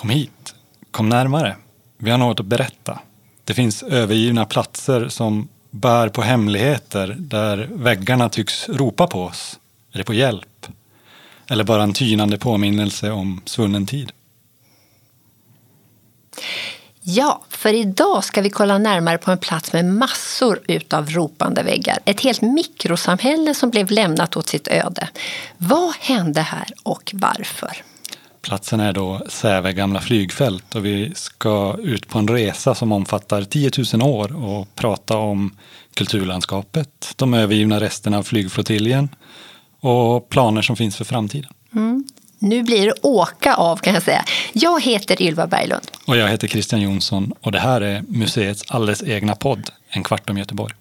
Kom hit, kom närmare. Vi har något att berätta. Det finns övergivna platser som bär på hemligheter där väggarna tycks ropa på oss, eller på hjälp. Eller bara en tynande påminnelse om svunnen tid. Ja, för idag ska vi kolla närmare på en plats med massor utav ropande väggar. Ett helt mikrosamhälle som blev lämnat åt sitt öde. Vad hände här och varför? Platsen är då Säve gamla flygfält och vi ska ut på en resa som omfattar 10 000 år och prata om kulturlandskapet, de övergivna resterna av flygflottiljen och planer som finns för framtiden. Mm. Nu blir det åka av kan jag säga. Jag heter Ylva Berglund. Och jag heter Christian Jonsson och det här är museets alldeles egna podd, En kvart om Göteborg.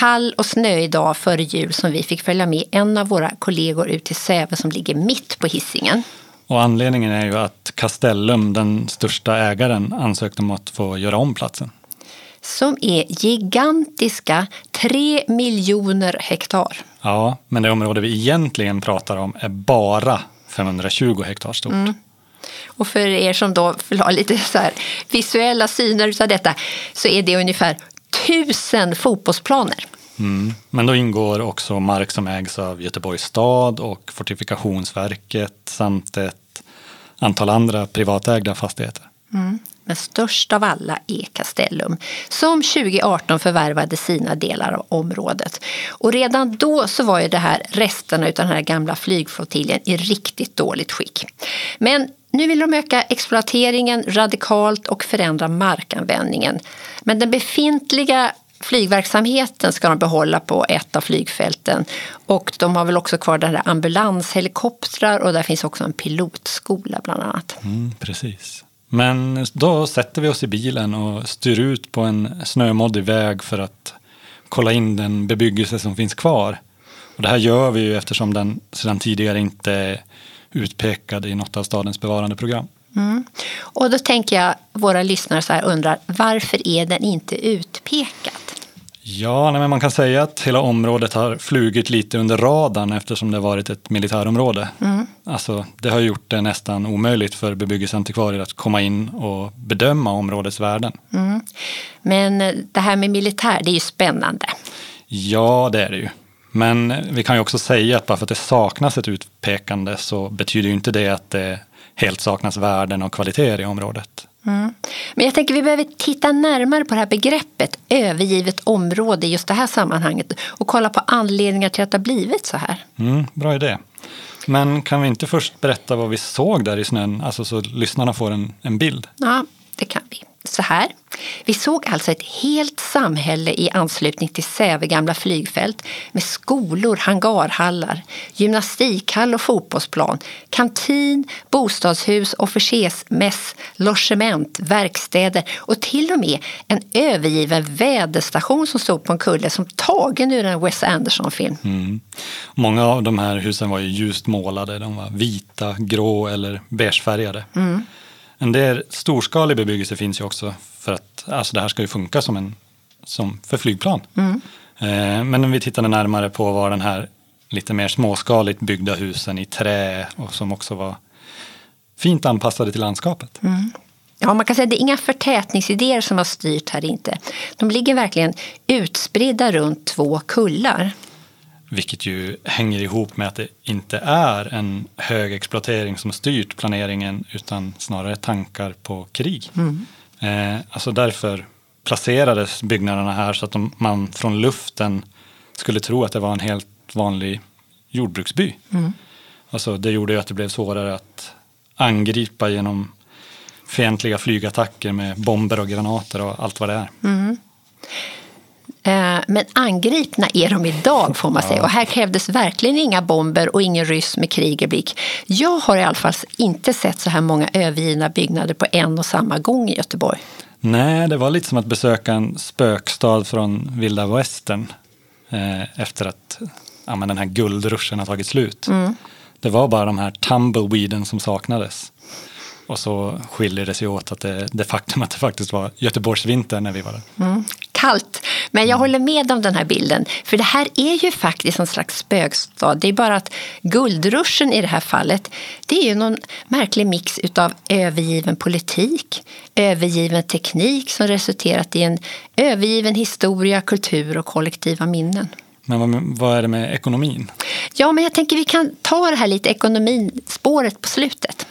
Kall och snöig dag före jul som vi fick följa med en av våra kollegor ut till Säve som ligger mitt på hissingen. Och anledningen är ju att Castellum, den största ägaren, ansökte om att få göra om platsen. Som är gigantiska 3 miljoner hektar. Ja, men det område vi egentligen pratar om är bara 520 hektar stort. Mm. Och för er som då har lite så visuella syner av detta så är det ungefär tusen fotbollsplaner. Mm. Men då ingår också mark som ägs av Göteborgs stad och Fortifikationsverket samt ett antal andra privatägda fastigheter. Mm. Men störst av alla är Castellum som 2018 förvärvade sina delar av området. Och redan då så var ju det här resterna av den här gamla flygflottiljen i riktigt dåligt skick. Men nu vill de öka exploateringen radikalt och förändra markanvändningen. Men den befintliga flygverksamheten ska de behålla på ett av flygfälten. Och de har väl också kvar den där ambulanshelikoptrar och där finns också en pilotskola bland annat. Mm, precis. Men då sätter vi oss i bilen och styr ut på en snömoddig väg för att kolla in den bebyggelse som finns kvar. Och det här gör vi ju eftersom den sedan tidigare inte är utpekad i något av stadens bevarandeprogram. Mm. Och då tänker jag, våra lyssnare så här undrar, varför är den inte utpekad? Ja, men man kan säga att hela området har flugit lite under radarn eftersom det varit ett militärområde. Mm. Alltså, det har gjort det nästan omöjligt för bebyggelseantikvarier att komma in och bedöma områdets värden. Mm. Men det här med militär, det är ju spännande. Ja, det är det ju. Men vi kan ju också säga att bara för att det saknas ett utpekande så betyder ju inte det att det helt saknas värden och kvaliteter i området. Mm. Men jag tänker vi behöver titta närmare på det här begreppet övergivet område i just det här sammanhanget och kolla på anledningar till att det har blivit så här. Mm, bra idé. Men kan vi inte först berätta vad vi såg där i snön, alltså så lyssnarna får en, en bild? Ja, det kan vi så här. Vi såg alltså ett helt samhälle i anslutning till Säve gamla flygfält med skolor, hangarhallar, gymnastikhall och fotbollsplan, kantin, bostadshus, officersmäss, logement, verkstäder och till och med en övergiven väderstation som stod på en kulle som tagen ur en Wes Anderson-film. Mm. Många av de här husen var ju ljust målade, de var vita, grå eller beigefärgade. Mm. En del storskalig bebyggelse finns ju också för att alltså det här ska ju funka som, en, som för flygplan. Mm. Eh, men om vi tittade närmare på var den här lite mer småskaligt byggda husen i trä och som också var fint anpassade till landskapet. Mm. Ja, man kan säga att det är inga förtätningsidéer som har styrt här inte. De ligger verkligen utspridda runt två kullar. Vilket ju hänger ihop med att det inte är en hög exploatering som styrt planeringen utan snarare tankar på krig. Mm. Eh, alltså därför placerades byggnaderna här så att de, man från luften skulle tro att det var en helt vanlig jordbruksby. Mm. Alltså det gjorde ju att det blev svårare att angripa genom fientliga flygattacker med bomber och granater och allt vad det är. Mm. Eh, men angripna är de idag får man säga. Och här krävdes verkligen inga bomber och ingen ryss med krig i blick. Jag har i alla fall inte sett så här många övergivna byggnader på en och samma gång i Göteborg. Nej, det var lite som att besöka en spökstad från vilda västern. eh, efter att ja, den här guldruschen har tagit slut. Mm. Det var bara de här tumbleweeden som saknades. Och så skiljer det sig åt att det, det faktum att det faktiskt var Göteborgsvinter när vi var där. Mm. Kallt, men jag håller med om den här bilden. För det här är ju faktiskt en slags spökstad. Det är bara att guldruschen i det här fallet, det är ju någon märklig mix utav övergiven politik, övergiven teknik som resulterat i en övergiven historia, kultur och kollektiva minnen. Men vad, är det med ekonomin? Ja, men jag tänker vi kan ta det här lite ekonomispåret på slutet.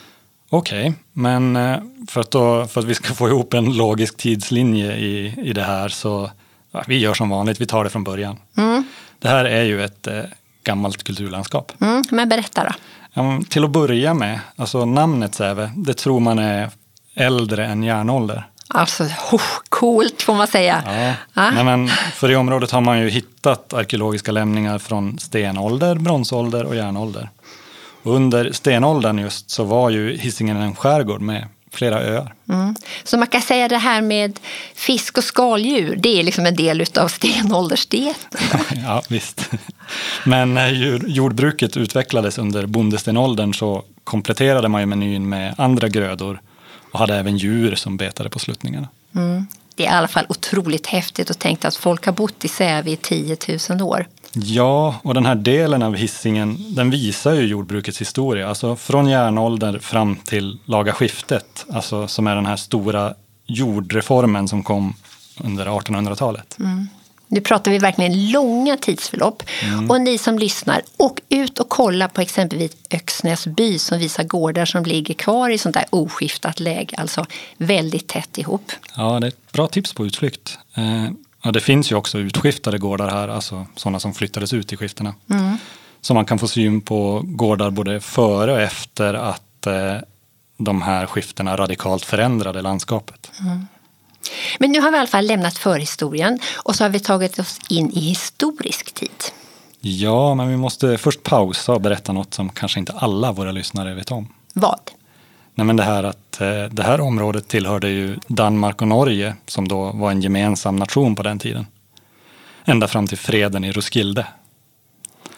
Okej, okay, men eh, för att, då, för att vi ska få ihop en logisk tidslinje i, i det här så ja, vi gör som vanligt, vi tar det från början. Mm. Det här är ju ett eh, gammalt kulturlandskap. Mm, men berätta då. Ja, till att börja med, alltså namnet Säve, det tror man är äldre än järnålder. Alltså, oh, coolt får man säga. Ja. Ah. Nej, men för i området har man ju hittat arkeologiska lämningar från stenålder, bronsålder och järnålder. Under stenåldern just så var ju Hisingen en skärgård med flera öar. Mm. Så man kan säga det här med fisk och skaldjur, det är liksom en del av stenåldersdieten? ja, visst. Men när jordbruket utvecklades under bondestenåldern så kompletterade man ju menyn med andra grödor och hade även djur som betade på sluttningarna. Mm. Det är i alla fall otroligt häftigt att tänka att folk har bott i Säve i 10 000 år. Ja, och den här delen av hissingen den visar ju jordbrukets historia. Alltså från järnålder fram till laga skiftet, alltså som är den här stora jordreformen som kom under 1800-talet. Mm. Nu pratar vi verkligen långa tidsförlopp. Mm. Och ni som lyssnar, åk ut och kolla på exempelvis Öxnäs by som visar gårdar som ligger kvar i sånt där oskiftat läge, alltså väldigt tätt ihop. Ja, det är ett bra tips på utflykt. Ja, det finns ju också utskiftade gårdar här, alltså sådana som flyttades ut i skiftena. Mm. Så man kan få syn på gårdar både före och efter att eh, de här skiftena radikalt förändrade landskapet. Mm. Men nu har vi i alla fall lämnat förhistorien och så har vi tagit oss in i historisk tid. Ja, men vi måste först pausa och berätta något som kanske inte alla våra lyssnare vet om. Vad? Nej, men det här att eh, det här området tillhörde ju Danmark och Norge som då var en gemensam nation på den tiden. Ända fram till freden i Roskilde.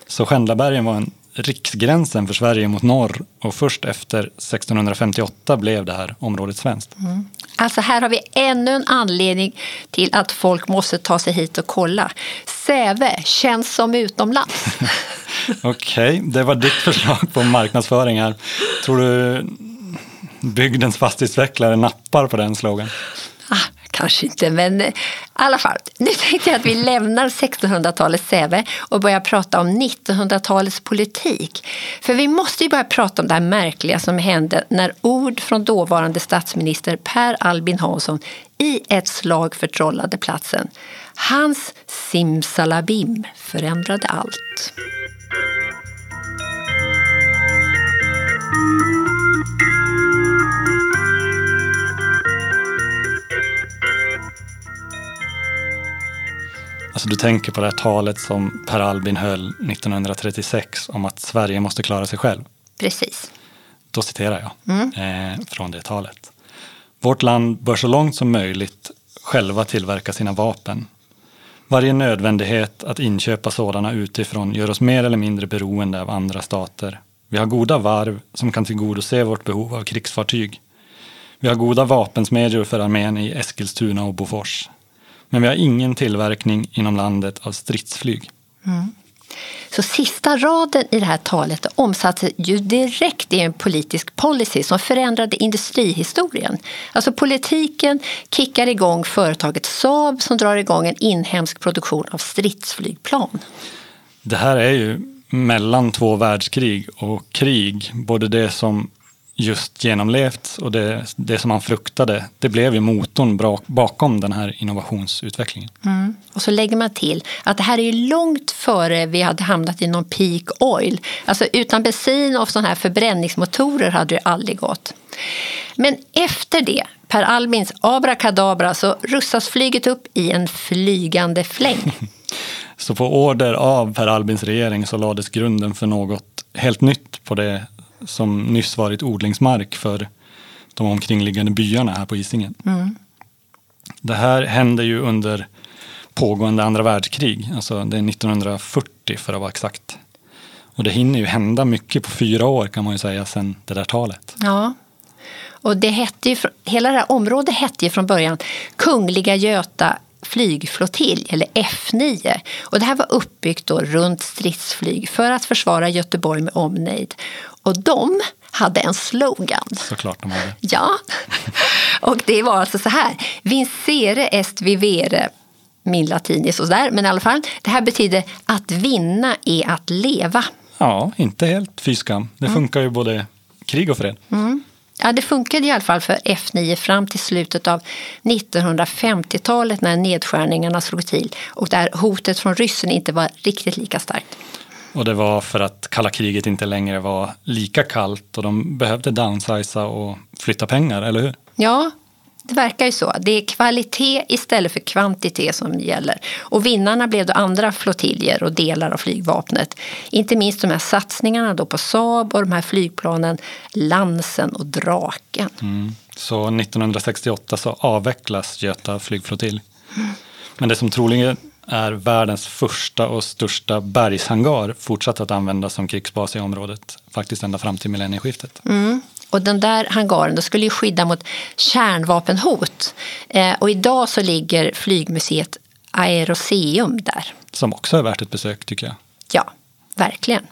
Så Skändlabergen var en riksgränsen för Sverige mot norr och först efter 1658 blev det här området svenskt. Mm. Alltså här har vi ännu en anledning till att folk måste ta sig hit och kolla. Säve känns som utomlands. Okej, okay, det var ditt förslag på marknadsföring här. Tror du bygdens fastighetsutvecklare nappar på den slogan? Ah, kanske inte, men i alla fall. Nu tänkte jag att vi lämnar 1600-talets Säve och börjar prata om 1900-talets politik. För vi måste ju börja prata om det här märkliga som hände när ord från dåvarande statsminister Per Albin Hansson i ett slag förtrollade platsen. Hans simsalabim förändrade allt. Alltså du tänker på det här talet som Per Albin höll 1936 om att Sverige måste klara sig själv. Precis. Då citerar jag mm. eh, från det talet. Vårt land bör så långt som möjligt själva tillverka sina vapen. Varje nödvändighet att inköpa sådana utifrån gör oss mer eller mindre beroende av andra stater. Vi har goda varv som kan tillgodose vårt behov av krigsfartyg. Vi har goda vapensmedjor för armén i Eskilstuna och Bofors. Men vi har ingen tillverkning inom landet av stridsflyg. Mm. Så sista raden i det här talet omsattes ju direkt i en politisk policy som förändrade industrihistorien. Alltså politiken kickar igång företaget Saab som drar igång en inhemsk produktion av stridsflygplan. Det här är ju mellan två världskrig och krig, både det som just genomlevt och det, det som man fruktade, det blev ju motorn bakom den här innovationsutvecklingen. Mm. Och så lägger man till att det här är långt före vi hade hamnat i någon peak oil. Alltså utan bensin och sådana här förbränningsmotorer hade det aldrig gått. Men efter det, Per Albins abrakadabra, så russas flyget upp i en flygande fläng. så på order av Per Albins regering så lades grunden för något helt nytt på det som nyss varit odlingsmark för de omkringliggande byarna här på Hisingen. Mm. Det här hände ju under pågående andra världskrig. Alltså det är 1940 för att vara exakt. Och det hinner ju hända mycket på fyra år kan man ju säga sedan det där talet. Ja, och det hette ju, hela det här området hette ju från början Kungliga Göta flygflottilj, eller F9. Och det här var uppbyggt då runt stridsflyg för att försvara Göteborg med omnejd. Och de hade en slogan. Såklart de hade. Ja, och det var alltså så här. Vincere est vivere min latin är sådär, men i alla fall. Det här betyder att vinna är att leva. Ja, inte helt fy skam. Det mm. funkar ju både krig och fred. Mm. Ja, det funkade i alla fall för F9 fram till slutet av 1950-talet när nedskärningarna slog till och där hotet från ryssen inte var riktigt lika starkt. Och det var för att kalla kriget inte längre var lika kallt och de behövde downsiza och flytta pengar, eller hur? Ja, det verkar ju så. Det är kvalitet istället för kvantitet som gäller. Och vinnarna blev då andra flottiljer och delar av flygvapnet. Inte minst de här satsningarna då på Saab och de här flygplanen Lansen och Draken. Mm. Så 1968 så avvecklas Göta flygflottilj. Men det som troligen är världens första och största bergshangar fortsatt att användas som krigsbas i området. Faktiskt ända fram till millennieskiftet. Mm. Och den där hangaren skulle ju skydda mot kärnvapenhot. Eh, och idag så ligger flygmuseet Aeroseum där. Som också är värt ett besök tycker jag. Ja, verkligen.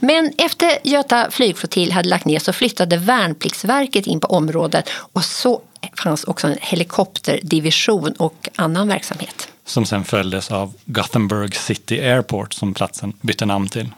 Men efter Göta flygflottilj hade lagt ner så flyttade Värnpliktsverket in på området och så fanns också en helikopterdivision och annan verksamhet. Som sen följdes av Gothenburg City Airport som platsen bytte namn till.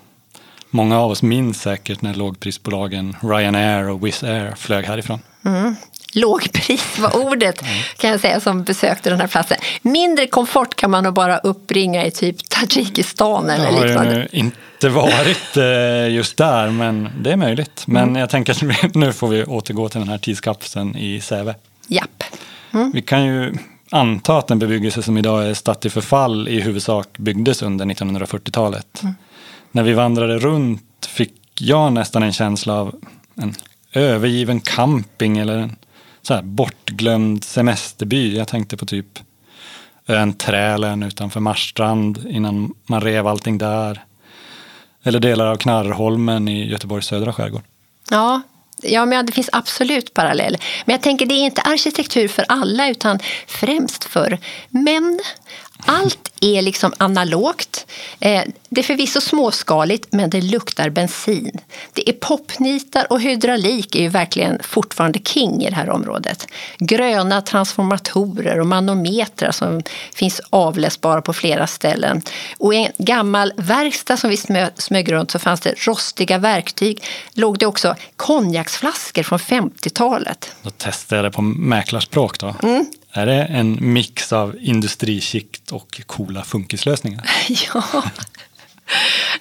Många av oss minns säkert när lågprisbolagen Ryanair och Wizz Air flög härifrån. Mm. Lågpris var ordet kan jag säga som besökte den här platsen. Mindre komfort kan man nog bara uppbringa i typ Tadzjikistan eller liknande. Jag har ju inte varit eh, just där men det är möjligt. Men mm. jag tänker att nu får vi återgå till den här tidskapseln i Säve. Japp. Mm. Vi kan ju anta att den bebyggelse som idag är statt i förfall i huvudsak byggdes under 1940-talet. Mm när vi vandrade runt fick jag nästan en känsla av en övergiven camping eller en så här bortglömd semesterby. Jag tänkte på typ ön Trälen utanför Marstrand innan man rev allting där. Eller delar av Knarrholmen i Göteborgs södra skärgård. Ja, Ja, men det finns absolut parallell. Men jag tänker det är inte arkitektur för alla utan främst för män. Allt är liksom analogt. Eh, det är förvisso småskaligt, men det luktar bensin. Det är popnitar och hydraulik är ju verkligen fortfarande king i det här området. Gröna transformatorer och manometrar som finns avläsbara på flera ställen. Och i en gammal verkstad som vi smög runt så fanns det rostiga verktyg. Låg det också konjaksflaskor från 50-talet. Då testade jag det på mäklarspråk då. Mm. Är det en mix av industrikikt och coola funkislösningar? ja,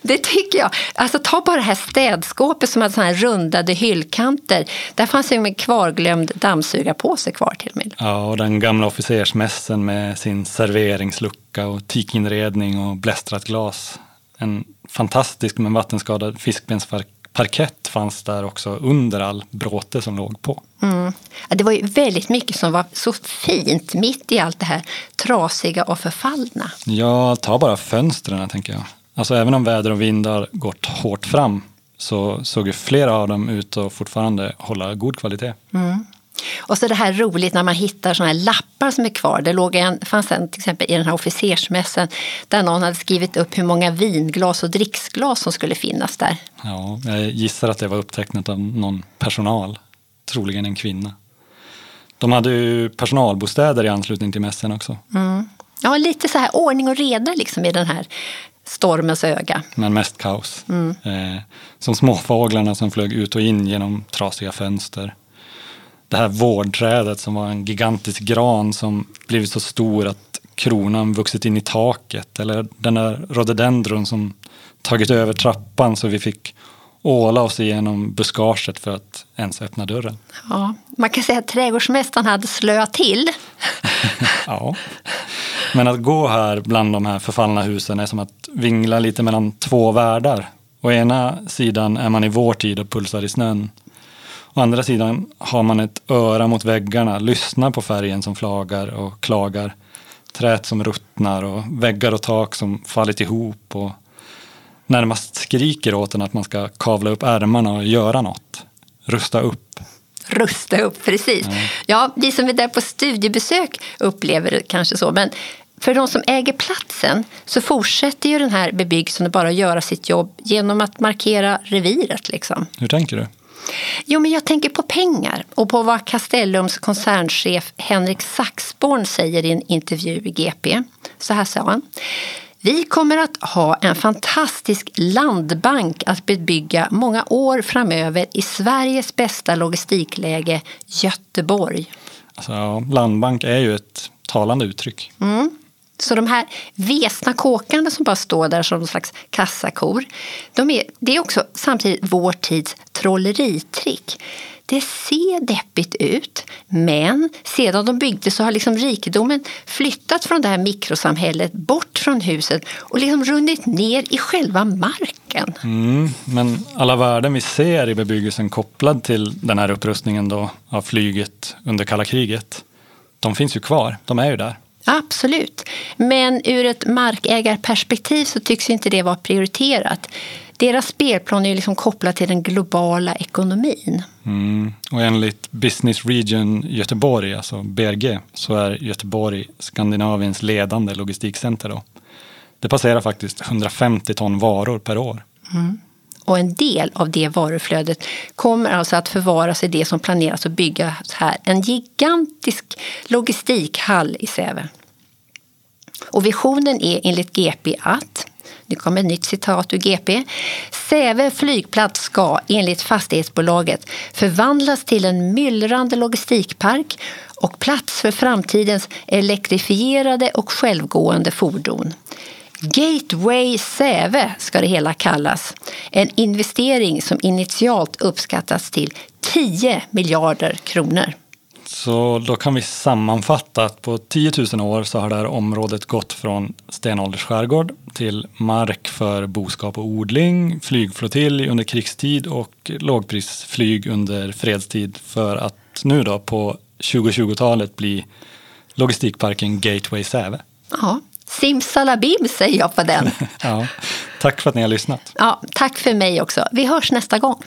det tycker jag. Alltså, ta bara det här städskåpet som hade såna här rundade hyllkanter. Där fanns ju en kvarglömd dammsugarpåse kvar till och med. Ja, och den gamla officersmässen med sin serveringslucka och tikinredning och blästrat glas. En fantastisk men vattenskadad fiskbensfark parkett fanns där också under all bråte som låg på. Mm. Ja, det var ju väldigt mycket som var så fint mitt i allt det här trasiga och förfallna. Ja, ta bara fönstren tänker jag. Alltså även om väder och vindar gått hårt fram så såg ju flera av dem ut att fortfarande hålla god kvalitet. Mm. Och så det här roligt när man hittar såna här lappar som är kvar. Det låg en, fanns en till exempel i den här officersmässen där någon hade skrivit upp hur många vinglas och dricksglas som skulle finnas där. Ja, jag gissar att det var upptecknat av någon personal, troligen en kvinna. De hade ju personalbostäder i anslutning till mässen också. Mm. Ja, lite så här ordning och reda liksom i den här stormens öga. Men mest kaos. Mm. Eh, som småfåglarna som flög ut och in genom trasiga fönster det här vårdträdet som var en gigantisk gran som blivit så stor att kronan vuxit in i taket. Eller den där rhododendron som tagit över trappan så vi fick åla oss igenom buskaget för att ens öppna dörren. Ja, man kan säga att trädgårdsmästaren hade slöat till. ja, men att gå här bland de här förfallna husen är som att vingla lite mellan två världar. Å ena sidan är man i vår tid och pulsar i snön. Å andra sidan har man ett öra mot väggarna, lyssnar på färgen som flagar och klagar. Träet som ruttnar och väggar och tak som fallit ihop och närmast skriker åt en att man ska kavla upp ärmarna och göra något. Rusta upp. Rusta upp, precis. Mm. Ja, vi som är där på studiebesök upplever det kanske så. Men för de som äger platsen så fortsätter ju den här bebyggelsen bara göra sitt jobb genom att markera reviret. Liksom. Hur tänker du? Jo, men jag tänker på pengar och på vad Castellums koncernchef Henrik Saxborn säger i en intervju i GP. Så här sa han. Vi kommer att ha en fantastisk landbank att bebygga många år framöver i Sveriges bästa logistikläge, Göteborg. Alltså, landbank är ju ett talande uttryck. Mm. Så de här vesna kåkarna som bara står där som någon slags kassakor, de är, det är också samtidigt vår tids trolleritrick. Det ser deppigt ut, men sedan de byggde så har liksom rikedomen flyttat från det här mikrosamhället bort från huset och liksom runnit ner i själva marken. Mm, men alla värden vi ser i bebyggelsen kopplad till den här upprustningen då av flyget under kalla kriget, de finns ju kvar, de är ju där. Absolut, men ur ett markägarperspektiv så tycks inte det vara prioriterat. Deras spelplan är liksom kopplad till den globala ekonomin. Mm. Och enligt Business Region Göteborg, alltså BRG, så är Göteborg Skandinaviens ledande logistikcenter. Då. Det passerar faktiskt 150 ton varor per år. Mm. Och en del av det varuflödet kommer alltså att förvaras i det som planeras att byggas här. En gigantisk logistikhall i Säve. Och visionen är enligt GP att nu kommer ett nytt citat ur GP. Säve flygplats ska enligt fastighetsbolaget förvandlas till en myllrande logistikpark och plats för framtidens elektrifierade och självgående fordon. Gateway Säve ska det hela kallas. En investering som initialt uppskattas till 10 miljarder kronor. Så då kan vi sammanfatta att på 10 000 år så har det här området gått från stenåldersskärgård till mark för boskap och odling, flygflottilj under krigstid och lågprisflyg under fredstid för att nu då på 2020-talet bli logistikparken Gateway Säve. Ja, simsalabim säger jag på den. ja, tack för att ni har lyssnat. Ja, tack för mig också. Vi hörs nästa gång.